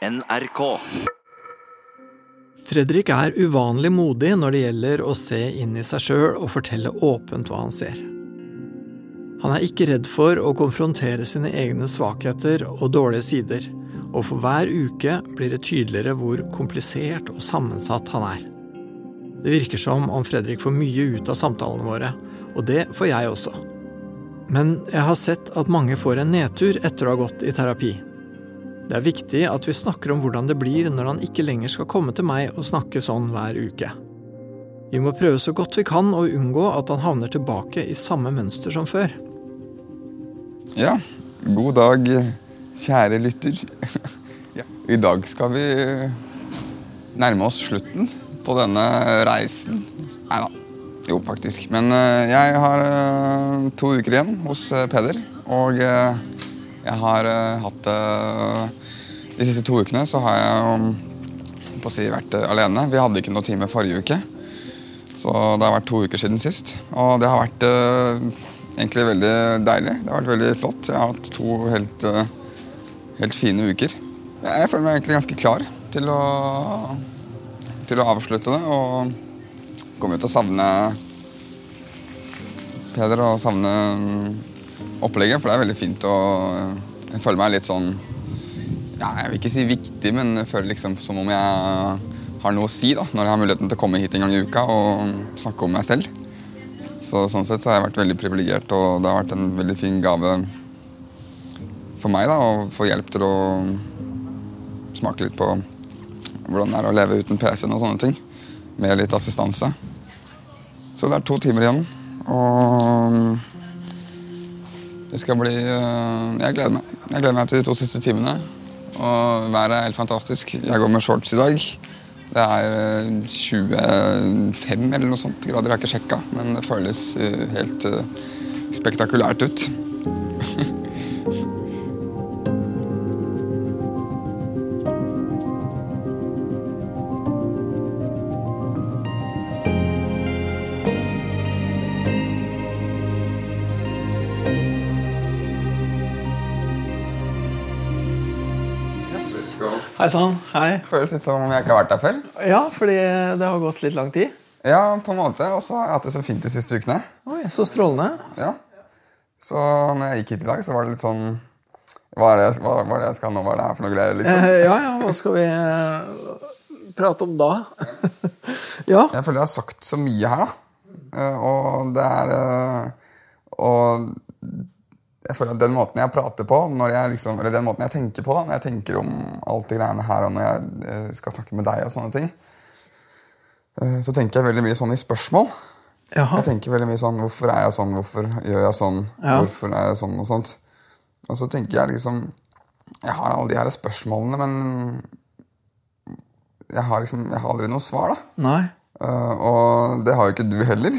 NRK. Fredrik er uvanlig modig når det gjelder å se inn i seg sjøl og fortelle åpent hva han ser. Han er ikke redd for å konfrontere sine egne svakheter og dårlige sider, og for hver uke blir det tydeligere hvor komplisert og sammensatt han er. Det virker som om Fredrik får mye ut av samtalene våre, og det får jeg også. Men jeg har sett at mange får en nedtur etter å ha gått i terapi. Det er viktig at vi snakker om hvordan det blir når han ikke lenger skal komme til meg og snakke sånn hver uke. Vi må prøve så godt vi kan å unngå at han havner tilbake i samme mønster som før. Ja, god dag, kjære lytter. I dag skal vi nærme oss slutten på denne reisen. Nei da. Jo, faktisk. Men uh, jeg har uh, to uker igjen hos uh, Peder. Og jeg har hatt De siste to ukene så har jeg um, på å si vært alene. Vi hadde ikke noe time forrige uke. Så det har vært to uker siden sist. Og det har vært egentlig veldig deilig. Det har vært veldig flott. Jeg har hatt to helt, helt fine uker. Jeg føler meg egentlig ganske klar til å, til å avslutte det. og kommer jo til å savne Peder og savne opplegget, for det er veldig fint å Jeg føler meg litt sånn ja, Jeg vil ikke si viktig, men jeg føler liksom som om jeg har noe å si da, når jeg har muligheten til å komme hit en gang i uka og snakke om meg selv. Så Sånn sett så har jeg vært veldig privilegert, og det har vært en veldig fin gave for meg da, å få hjelp til å smake litt på hvordan det er å leve uten PC-en og sånne ting. Med litt assistanse. Så det er to timer igjen. Og det skal bli Jeg gleder meg. Jeg gleder meg til de to siste timene. Og været er helt fantastisk. Jeg går med shorts i dag. Det er 25 eller noe sånt grader. Jeg har ikke sjekka, men det føles helt spektakulært ut. Sann. Hei. Føles litt som om jeg ikke har vært der før. Ja, fordi det har gått litt lang tid. Ja, på en måte. Og så har jeg hatt det så fint de siste ukene. Oi, Så strålende. Ja. Så når jeg gikk hit i dag, så var det litt sånn Hva er det, hva, hva er det jeg skal nå? Hva er det her for noe greier? liksom? Eh, ja, ja, hva skal vi eh, prate om da? ja. Jeg føler jeg har sagt så mye her, da. Eh, og det er eh, Og jeg føler at den måten jeg prater på, når jeg liksom, eller den måten jeg tenker på da, når jeg tenker om alt det greiene her, og når jeg eh, skal snakke med deg, og sånne ting, eh, så tenker jeg veldig mye sånn i spørsmål. Jaha. Jeg tenker veldig mye sånn Hvorfor er jeg sånn? Hvorfor gjør jeg sånn? Ja. Hvorfor er jeg sånn? Og sånt. Og så tenker jeg liksom Jeg har alle de her spørsmålene, men jeg har liksom Jeg har aldri noe svar, da. Nei. Eh, og det har jo ikke du heller.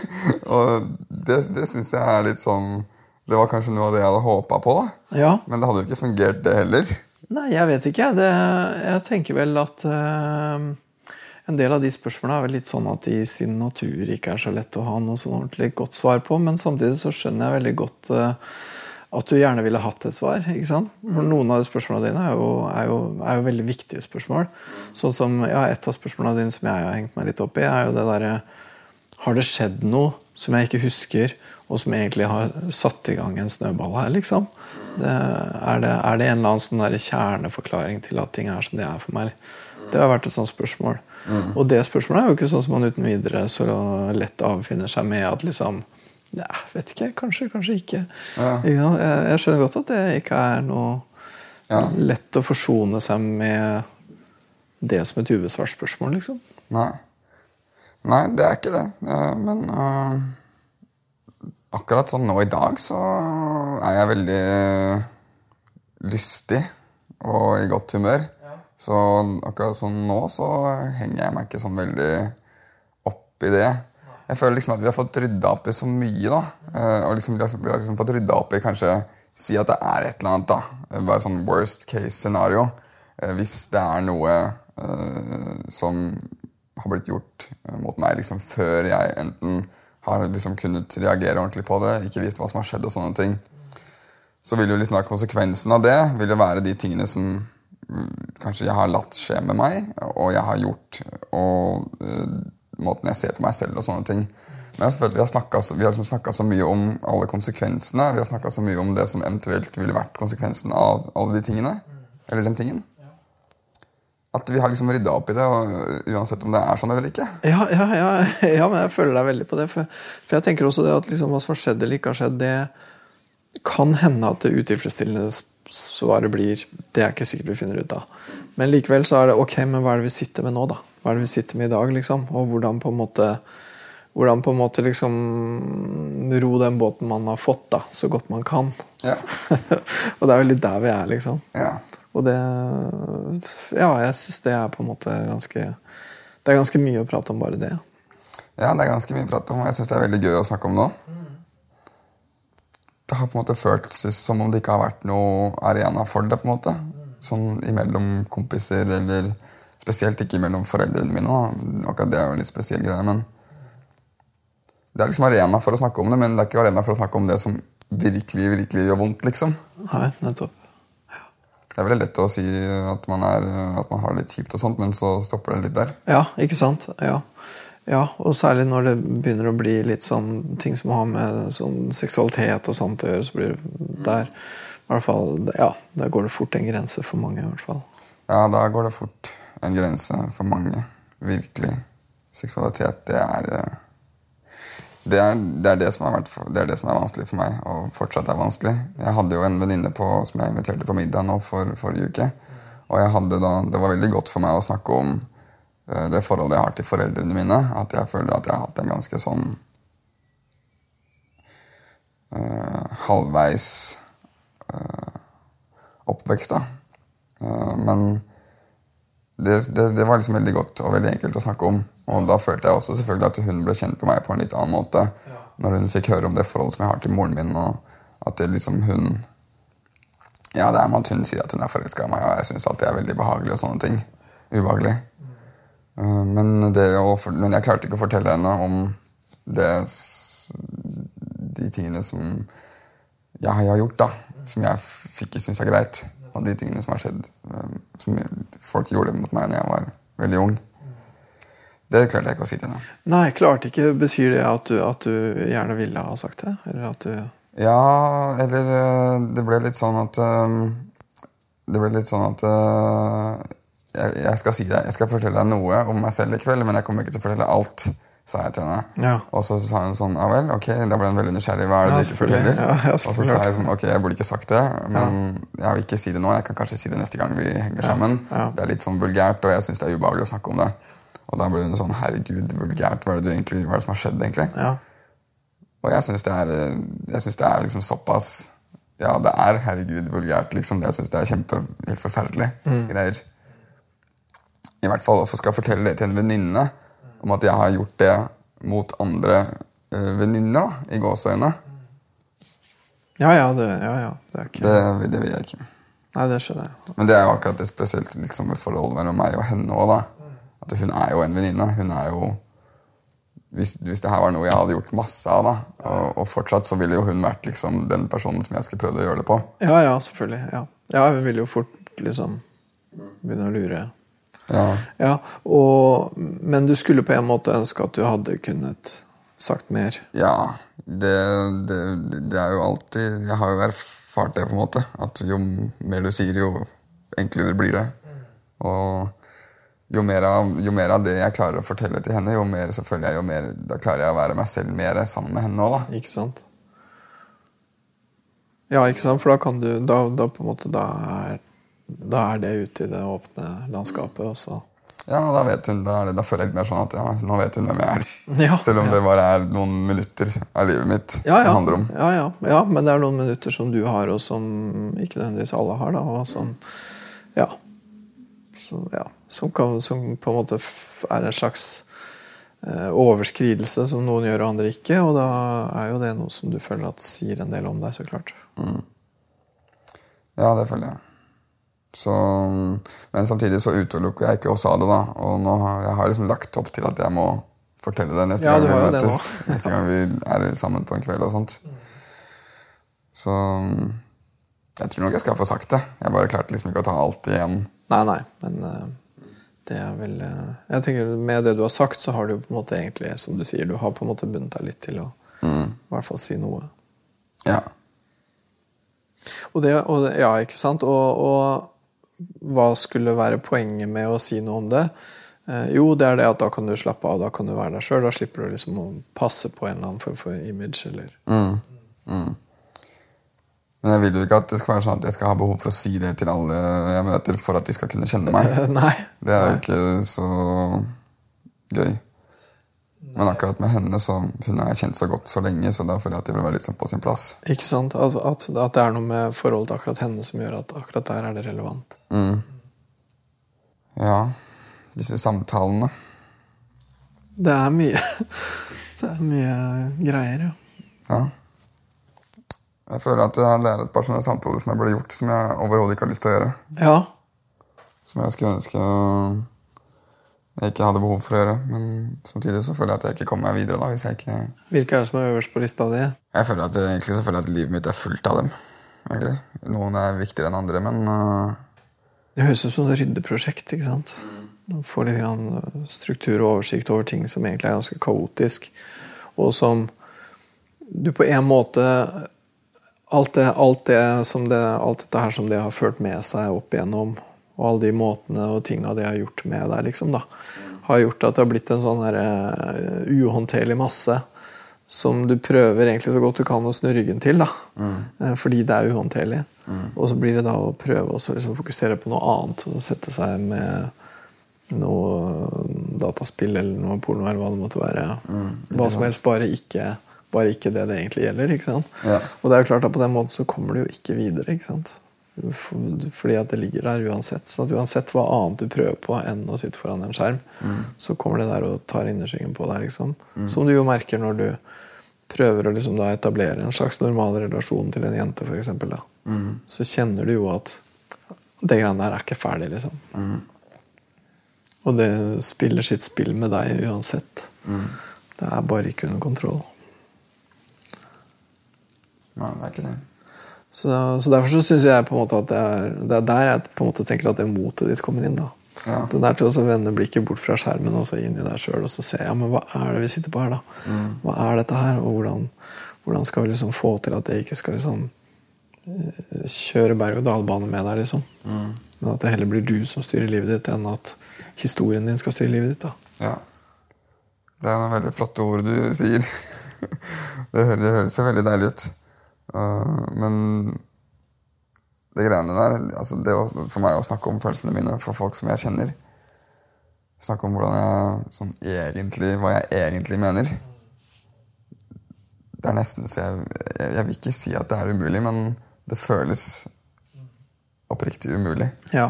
og det, det syns jeg er litt sånn Det var kanskje noe av det jeg hadde håpa på, da. Ja. Men det hadde jo ikke fungert, det heller. Nei, jeg vet ikke. Det, jeg tenker vel at uh, en del av de spørsmålene er vel litt sånn at de i sin natur ikke er så lett å ha noe sånn ordentlig godt svar på. Men samtidig så skjønner jeg veldig godt uh, at du gjerne ville hatt et svar. ikke sant? For Noen av de spørsmålene dine er jo, er jo, er jo veldig viktige spørsmål. Sånn som, ja, Et av spørsmålene dine som jeg har hengt meg litt opp i, er jo det derre Har det skjedd noe som jeg ikke husker, og som egentlig har satt i gang en snøball her? liksom? Det, er, det, er det en eller annen sånn der kjerneforklaring til at ting er som de er for meg? Det har vært et sånt spørsmål. Og det spørsmålet er jo ikke sånn som man uten videre så lett avfinner seg med at liksom ja, vet ikke, kanskje, kanskje ikke. Ja. Jeg, jeg skjønner godt at det ikke er noe Ja. lett å forsone seg med det som et ubesvart spørsmål, liksom. Nei. Nei, det er ikke det. Men øh, akkurat sånn nå i dag så er jeg veldig lystig og i godt humør. Så akkurat sånn nå så henger jeg meg ikke sånn veldig opp i det. Jeg føler liksom at vi har fått rydda opp i så mye. da. Eh, Og liksom, vi har liksom fått rydda opp i kanskje si at det er et eller annet. da. Bare sånn worst case scenario. Eh, Hvis det er noe uh, som har blitt gjort mot meg liksom før jeg enten har liksom kunnet reagere ordentlig på det, ikke visst hva som har skjedd, og sånne ting, så vil jo liksom da konsekvensen av det vil jo være de tingene som mm, kanskje jeg har latt skje med meg, og jeg har gjort, og uh, måten jeg ser på meg selv og sånne ting. Men jeg føler vi har snakka liksom så mye om alle konsekvensene. Vi har snakka så mye om det som eventuelt ville vært konsekvensen av alle de tingene. Eller den tingen. At vi har liksom rydda opp i det, uansett om det er sånn eller ikke. Ja, ja, ja, ja men jeg føler deg veldig på det. For, for jeg tenker også det at liksom, hva som har skjedd eller ikke har skjedd, det kan hende at det utilfredsstillende svaret blir Det er ikke sikkert vi finner ut av. Men likevel så er det ok, men hva er det vi sitter med nå, da? Hva er det vi sitter med i dag, liksom? Og hvordan på en måte hvordan på en måte liksom ro den båten man har fått, da, så godt man kan. Ja. og det er jo litt der vi er, liksom. Ja. Og det Ja, jeg syns det er på en måte ganske Det er ganske mye å prate om bare det. Ja, det er ganske mye å prate om, og jeg syns det er veldig gøy å snakke om nå. Det har på en måte føltes som om det ikke har vært noe arena for det. på en måte. Sånn imellom kompiser, eller spesielt ikke mellom foreldrene mine. Akkurat det er jo en litt spesiell greie, men Det er liksom arena for å snakke om det, men det er ikke arena for å snakke om det som virkelig virkelig gjør vondt. liksom. Nei, nettopp. Det er veldig lett å si at man, er, at man har det litt kjipt, og sånt, men så stopper det litt der. Ja, ikke sant? Ja. ja. Og særlig når det begynner å bli litt sånn ting som har med sånn seksualitet og sånt å gjøre, så blir det der i hvert fall, ja, Der går det fort en grense for mange. i hvert fall. Ja, da går det fort en grense for mange. Virkelig. Seksualitet, det er det er, det, er det, vært, det er, det som er vanskelig for meg, og fortsatt er vanskelig. Jeg hadde jo en venninne som jeg inviterte på middag nå for forrige uke. Og da, det var veldig godt for meg å snakke om uh, det forholdet jeg har til foreldrene mine. At jeg føler at jeg har hatt en ganske sånn uh, halvveis uh, oppvekst, da. men det, det, det, var liksom veldig godt og veldig enkelt å snakke om. Og da følte jeg også selvfølgelig at hun ble kjent på meg på en litt annen måte. Ja. Når hun fikk høre om det forholdet som jeg har til moren min. og at det liksom hun Ja, det er med at hun sier at hun er forelska i meg, og jeg syns alltid er veldig behagelig og sånne ting. Ubehagelig. Mm. Men, det, men, jeg klarte ikke å fortelle henne om det, de tingene som jeg har gjort, da. Som jeg ikke syns er greit. Og de tingene som har skjedd. Eh, som folk gjorde mot meg da jeg var veldig ung. Det klarte jeg ikke å si til henne. Nei, klarte ikke. Betyr det at du, at du gjerne ville ha sagt det? Eller at du Ja, eller eh, det ble litt sånn at um, Det ble litt sånn at uh, jeg, jeg, skal si det. Jeg skal fortelle deg noe om meg selv i kveld, men jeg kommer ikke til å fortelle alt. Sa jeg til henne. Ja. Og så sa hun sånn Ja vel, ok, da ble hun veldig nysgjerrig. Hva er det ja, du ikke forteller? Ja, og så sa jeg sånn Ok, jeg burde ikke sagt det, men jeg vil ikke si det nå. Jeg kan kanskje si det neste gang vi henger sammen. Det er litt sånn vulgært, og jeg syns det er ubehagelig å snakke om det. Og da ble hun sånn Herregud, vulgært. Hva er det, egentlig, hva er det som har skjedd, egentlig? Ja. Og jeg syns det er, jeg synes det er liksom såpass Ja, det er herregud vulgært. liksom. Jeg syns det er kjempe, helt forferdelig mm. greier. I hvert fall hvorfor skal jeg fortelle det til en venninne om at jeg har gjort det mot andre uh, venninner, i gåseøyne. Ja, ja, det, ja, ja. Det, ikke... det, det vil jeg ikke. Nei, det skjønner jeg. Men det er jo akkurat det spesielt liksom, forholdet mellom meg og henne òg. At hun er jo en venninne. Hun er jo hvis, hvis det her var noe jeg hadde gjort masse av, da, og, og, fortsatt så ville jo hun vært liksom den personen som jeg skulle prøvd å gjøre det på. Ja, ja, selvfølgelig. Ja, ja hun ville jo fort liksom begynne å lure. Ja. ja og, men du skulle på en måte ønske at du hadde kunnet sagt mer? Ja. Det, det, det er jo alltid Jeg har jo erfart det, på en måte. At jo mer du sier, jo enklere blir det. Og jo mer, av, jo mer, av, det jeg klarer å fortelle til henne, jo mer jeg, jo mer, da klarer jeg å være meg selv mer sammen med henne òg. Ikke sant? Ja, ikke sant? For da kan du Da, da på en måte da er, da er, det ute i det åpne landskapet også. Ja, da vet hun, da, det, da føler jeg litt mer sånn at ja, nå vet hun hvem jeg er. Ja, Selv om ja. det bare er noen minutter av livet mitt ja, det handler om. Ja, ja, ja, men det er noen minutter som du har, og som ikke nødvendigvis alle har. da, og som, ja, som, ja som, kan, som, på en måte er en slags eh, overskridelse som noen gjør og andre ikke. Og da er jo det noe som du føler at sier en del om deg, så klart. Mm. Ja, det føler jeg. Så, men samtidig så utelukker jeg ikke å sa det, da. Og nå har jeg har liksom lagt opp til at jeg må fortelle det neste ja, gang vi møtes. neste gang vi er sammen på en kveld og sånt. Så Jeg tror nok jeg skal få sagt det. Jeg bare klarte liksom ikke å ta alt igjen. Nei, nei, men eh, det er vel eh, Jeg tenker Med det du har sagt, så har du på en måte egentlig, som du sier, du har på en måte bundet deg litt til å Mm. i hvert fall si noe. Ja. Og det, og det, ja, ikke sant? Og, og hva skulle være poenget med å si noe om det? Eh, jo, det er det at da kan du slappe av, da kan du være deg sjøl. Da slipper du liksom å passe på en eller annen form for image. Eller. Mm. Mm. Men jeg vil jo ikke at det skal være sånn at jeg skal ha behov for å si det til alle jeg møter, for at de skal kunne kjenne meg. Nei. Det er jo ikke så gøy. Men akkurat med henne så hun har jeg kjent så godt så lenge, så da føler jeg at det vil være litt sånn på sin plass. Ikke sant? At, at, at det er noe med forholdet til akkurat henne som gjør at akkurat der er det relevant. Mm. Ja, disse samtalene. Det er mye Det er mye greier, ja. Ja. Jeg føler at det er- det er et par sånne samtaler som jeg burde gjort, som jeg overhodet ikke har lyst til å gjøre. Ja, Som jeg skulle ønske jeg ikke hadde behov for å gjøre. Men samtidig så føler jeg at jeg ikke kommer meg videre da. hvis jeg ikke... Hvilke er det som er øverst på lista di? Jeg føler at, egentlig så føler jeg at livet mitt er fullt av dem. egentlig. Noen er viktigere enn andre, men uh... Det høres ut som et ryddeprosjekt. ikke sant? Man får litt struktur og oversikt over ting som egentlig er ganske kaotisk. Og som du på en måte alt, det, alt, det som det, alt dette her som det har ført med seg opp igjennom, og alle de måtene og tinga det har gjort med deg, liksom, da, har gjort at det har blitt en sånn her, uh, uhåndterlig masse som du prøver egentlig så godt du kan å snu ryggen til. da, Eh, Fordi det er uhåndterlig. Og så blir det da å prøve å liksom fokusere på noe annet. Og sette seg med noe dataspill eller noe porno eller hva det måtte være. hva som helst, bare ikke, bare ikke det det egentlig gjelder. ikke sant? Ja. Og det er jo klart at på den måten så kommer du jo ikke videre. ikke sant? For- Fordi at det ligger der uansett. Så uansett hva annet du prøver på enn å sitte foran en skjerm, så kommer det der og tar innersvingen på deg. liksom. Som du jo merker når du prøver å liksom da etablere en slags normal relasjon til en jente, for eksempel, da. Så kjenner du jo at det greiene der er ikke ferdig, liksom. Og det spiller sitt spill med deg uansett. Det er bare ikke under kontroll. nei, det er ikke det. Så, så derfor så syns jeg på en måte at det er, det er der jeg på en måte tenker at det motet ditt kommer inn. da Ja. Det der til å vende blikket bort fra skjermen og så inn i deg sjøl og så se ja, men hva er det vi sitter på her. da Hva er dette her, og hvordan, hvordan skal vi liksom få til at det ikke skal liksom eh, kjøre berg-og-dal-bane med deg. liksom Men at det heller blir du som styrer livet ditt, enn at historien din skal styre livet ditt. da Ja. Det er noen veldig flotte ord du sier. det, høres, det høres jo veldig deilig ut. Uh, men det greiene der altså det å, For meg å snakke om følelsene mine for folk som jeg kjenner Snakke om hvordan jeg sånn egentlig, hva jeg egentlig mener. Det er nesten så jeg, jeg, jeg vil ikke si at det er umulig, men det føles oppriktig umulig. Ja.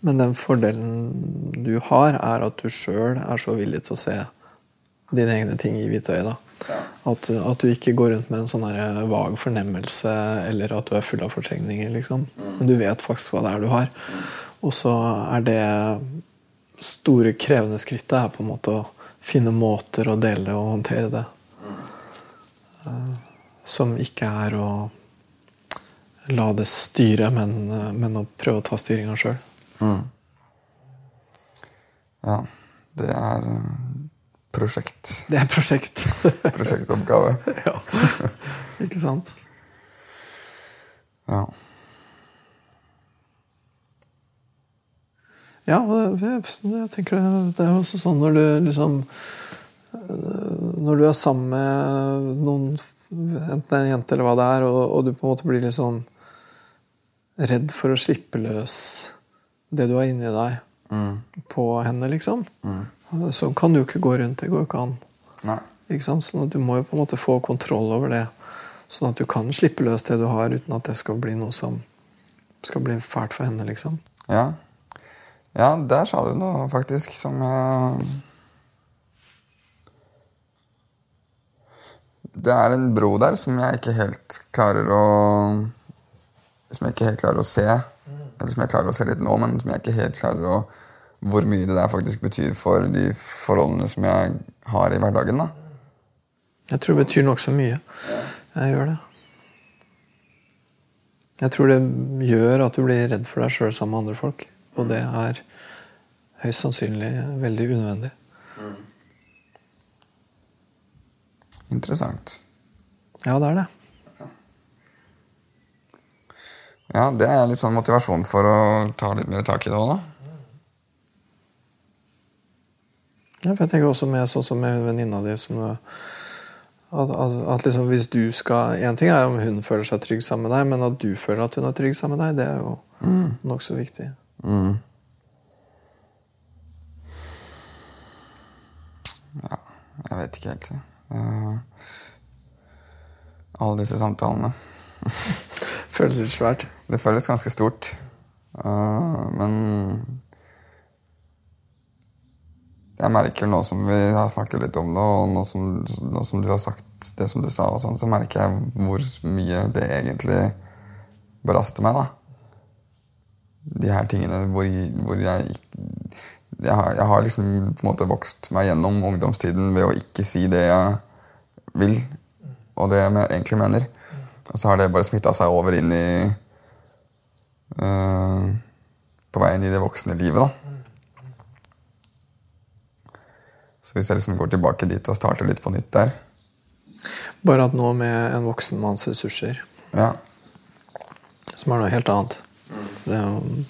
Men den fordelen du har, er at du sjøl er så villig til å se dine egne ting i hvitøyet. da. At, du- at du ikke går rundt med en sånn her vag fornemmelse eller at du er full av fortrengninger. liksom. Men du vet faktisk hva det er du har. Og så er det store, krevende skrittet er på en måte å finne måter å dele og håndtere det. mm. Som ikke er å la det styre, men, men å prøve å ta styringa sjøl. Ja, det er uh, prosjekt. Det er prosjekt. Prosjektoppgave. ja. Ikke sant? Ja. Ja, jeg, jeg tenker det, det er også sånn når du liksom øh, Når du er sammen med noen, enten en jente eller hva det er, og, og du på en måte blir litt sånn redd for å slippe løs det du har inni deg, på henne, liksom. Sånn kan du ikke gå rundt. Det går ikke an. Nei. Ikke sant? Sånn at Du må jo på en måte få kontroll over det, sånn at du kan slippe løs det du har, uten at det skal bli noe som skal bli fælt for henne. liksom. Ja. ja, der sa du noe faktisk som jeg Det er en bro der som jeg ikke helt klarer å Som jeg ikke helt klarer å se. Eller som jeg klarer å se litt nå, men som jeg ikke helt klarer å Hvor mye det der faktisk betyr for de forholdene som jeg har i hverdagen. da. Jeg tror det betyr nokså mye. Jeg gjør det. Jeg tror det gjør at du blir redd for deg sjøl sammen med andre folk. Og det er høyst sannsynlig veldig unødvendig. Interessant. Ja, det er det. Ja, det er litt sånn motivasjon for å ta litt mer tak i det òg, da. Ja, for jeg tenker også med sånn som med venninna di som at, at, at liksom hvis du skal En ting er om hun føler seg trygg sammen med deg, men at du føler at hun er trygg sammen med deg, det er jo nokså viktig. Mm. Ja, jeg vet ikke helt. Uh, alle disse samtalene. Føles litt svært. Det føles ganske stort. Uh, men jeg merker nå som vi har snakket litt om det, og nå som, nå som du har sagt det som du sa, og sånn, så merker jeg hvor mye det egentlig belaster meg. da. De her tingene hvor, hvor jeg jeg har, jeg har liksom på en måte vokst meg gjennom ungdomstiden ved å ikke si det jeg vil, og det jeg egentlig mener. Og så har det bare smitta seg over inn i eh, På veien i det voksne livet, da. Så hvis jeg liksom går tilbake dit og starter litt på nytt der Bare at nå med en voksen manns ressurser, Ja, som er noe helt annet. Så det er jo,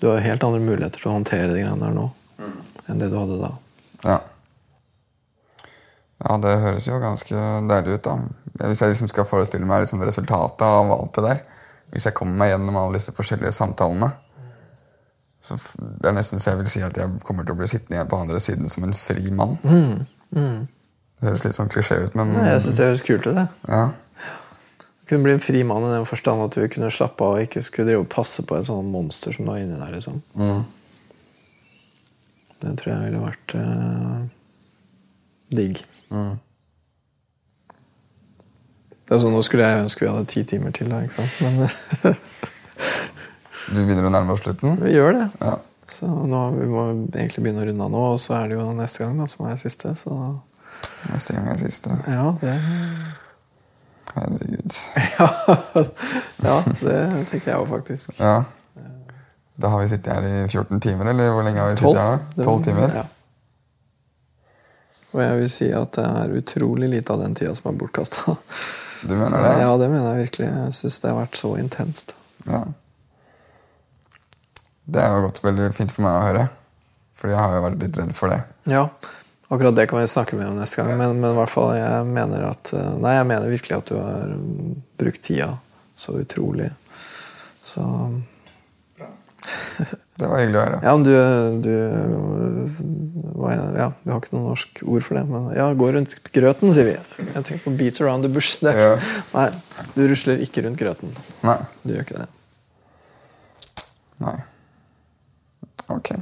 du har jo helt andre muligheter til å håndtere de greiene der nå enn det du hadde da. ja. Ja, det høres jo ganske deilig ut, da. Hvis jeg liksom skal forestille meg liksom resultatet av alt det der Hvis jeg kommer meg gjennom alle disse forskjellige samtalene så Det er nesten så jeg vil si at jeg kommer til å bli sittende på andre siden som en fri mann. Det høres litt sånn klisjé ut, men Nei, Jeg syns det høres kult ut. det. ja. Du kunne bli en fri mann i den forstand at du kunne slappe av og ikke skulle drive og passe på et sånt monster som du har inni der. liksom. Det tror jeg ville vært eh, digg. Det er sånn, Nå skulle jeg ønske vi hadde ti timer til, da, ikke sant? men Du begynner å nærme oss slutten? vi gjør det. Ja. Så nå, Vi må egentlig begynne å runde av nå, og så er det jo neste gang da, som er siste. Så Neste gang er siste. ja, det, Herregud. ja, ja, det tenker jeg òg, faktisk. Ja. Da har vi sittet her i 14 timer, eller hvor lenge har vi sittet her nå? 12 timer? Ja. Og jeg vil si at det er utrolig lite av den tida som er bortkasta. Du mener det? Ja, det mener jeg virkelig. Jeg syns det har vært så intenst. Ja. Det har gått veldig fint for meg å høre. Fordi jeg har jo vært litt redd for det. Ja, akkurat det kan vi snakke mer om neste gang. Men, men i hvert fall, jeg mener at eh, Nei, jeg mener virkelig at du har brukt tida så utrolig. Så Det var hyggelig å høre. Ja, men du, du Ja, vi har ikke noe norsk ord for det, men ja, gå rundt grøten, sier vi. Jeg tenker på beat around the bush. Det. Ja. Nei, du rusler ikke rundt grøten. Nei. Du gjør ikke det. Nei. Ok.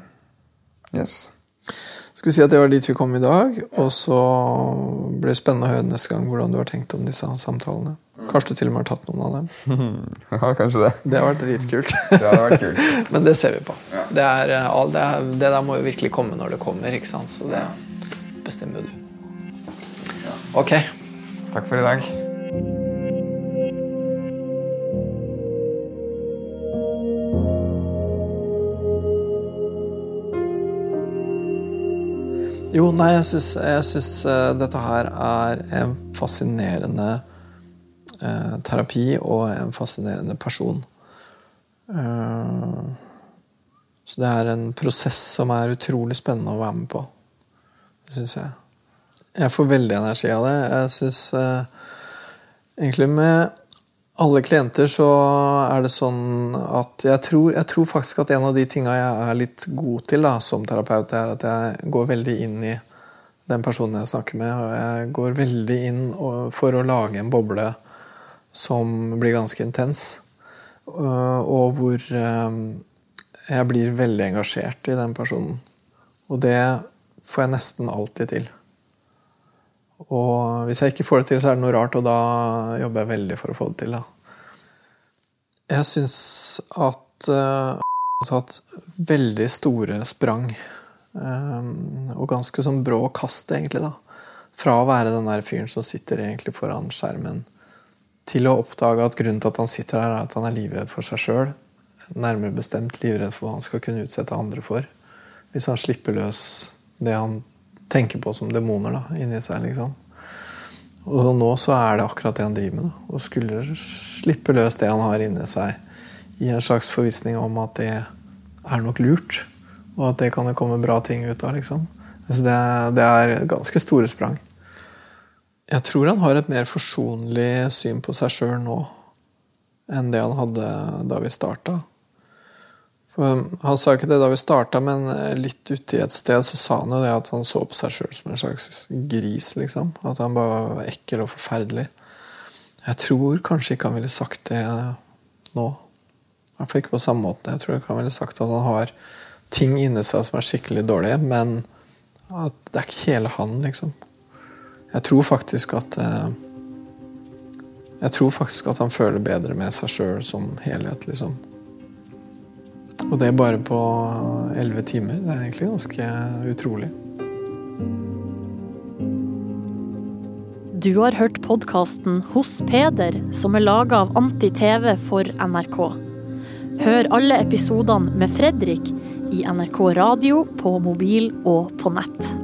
Yes. Skal vi si at det var dit vi kom i dag, og så blir det spennende å høre neste gang hvordan du har tenkt om disse samtalene. Kanskje du til og med har tatt noen av dem. Ja, kanskje det. Det har vært dritkult. Det hadde vært kult. Men det ser vi på. Ja. Det, er, eh, det, er, det der må jo virkelig komme når det kommer, ikke sant? så det bestemmer jo du. Ok. Takk for i dag. Jo, nei, jeg syns, eh, dette her er en fascinerende eh, terapi og en fascinerende person. Eh, så det er en prosess som er utrolig spennende å være med på. Syns jeg. Jeg får veldig energi av det. Jeg syns eh, egentlig med alle klienter så er det sånn at jeg tror, jeg tror faktisk at en av de tinga jeg er litt god til da, som terapeut, er at jeg går veldig inn i den personen jeg snakker med. Og jeg går veldig inn for å lage en boble som blir ganske intens. øh, Og hvor øh, jeg blir veldig engasjert i den personen. Og det får jeg nesten alltid til. Og hvis jeg ikke får det til, så er det noe rart, og da jobber jeg veldig for å få det til. Da. Jeg syns at uh, har tatt veldig store sprang, Um, og ganske sånn brå kast, egentlig, da. Fra å være den der fyren som sitter egentlig foran skjermen, til å oppdage at grunnen til at han sitter der, er at han er livredd for seg sjøl. Nærmere bestemt livredd for hva han skal kunne utsette andre for. Hvis han slipper løs det han tenker på som demoner da, inni seg. liksom. Og nå så er det akkurat det han driver med. Da. Og skulle slippe løs det han har inni seg, i en slags forvissning om at det er nok lurt. Og at det kan det komme bra ting ut av. liksom. Så det, det er ganske store sprang. Jeg tror han har et mer forsonlig syn på seg sjøl nå enn det han hadde da vi starta. Han sa ikke det da vi starta, men litt uti et sted så sa han jo det at han så på seg sjøl som en slags gris. liksom. At han bare var ekkel og forferdelig. Jeg tror kanskje ikke han ville sagt det nå. I ikke på samme måte. Jeg tror ikke han ville sagt at han har ting inni seg som er skikkelig dårlige, men at det er ikke hele han, liksom. Jeg tror faktisk at eh, Jeg tror faktisk at han føler bedre med seg sjøl som helhet, liksom. Og det bare på elleve timer. Det er egentlig ganske utrolig. Du har hørt podkasten Hos Peder, som er laga av Anti-TV for NRK. Hør alle episodene med Fredrik i NRK radio, på mobil og på nett.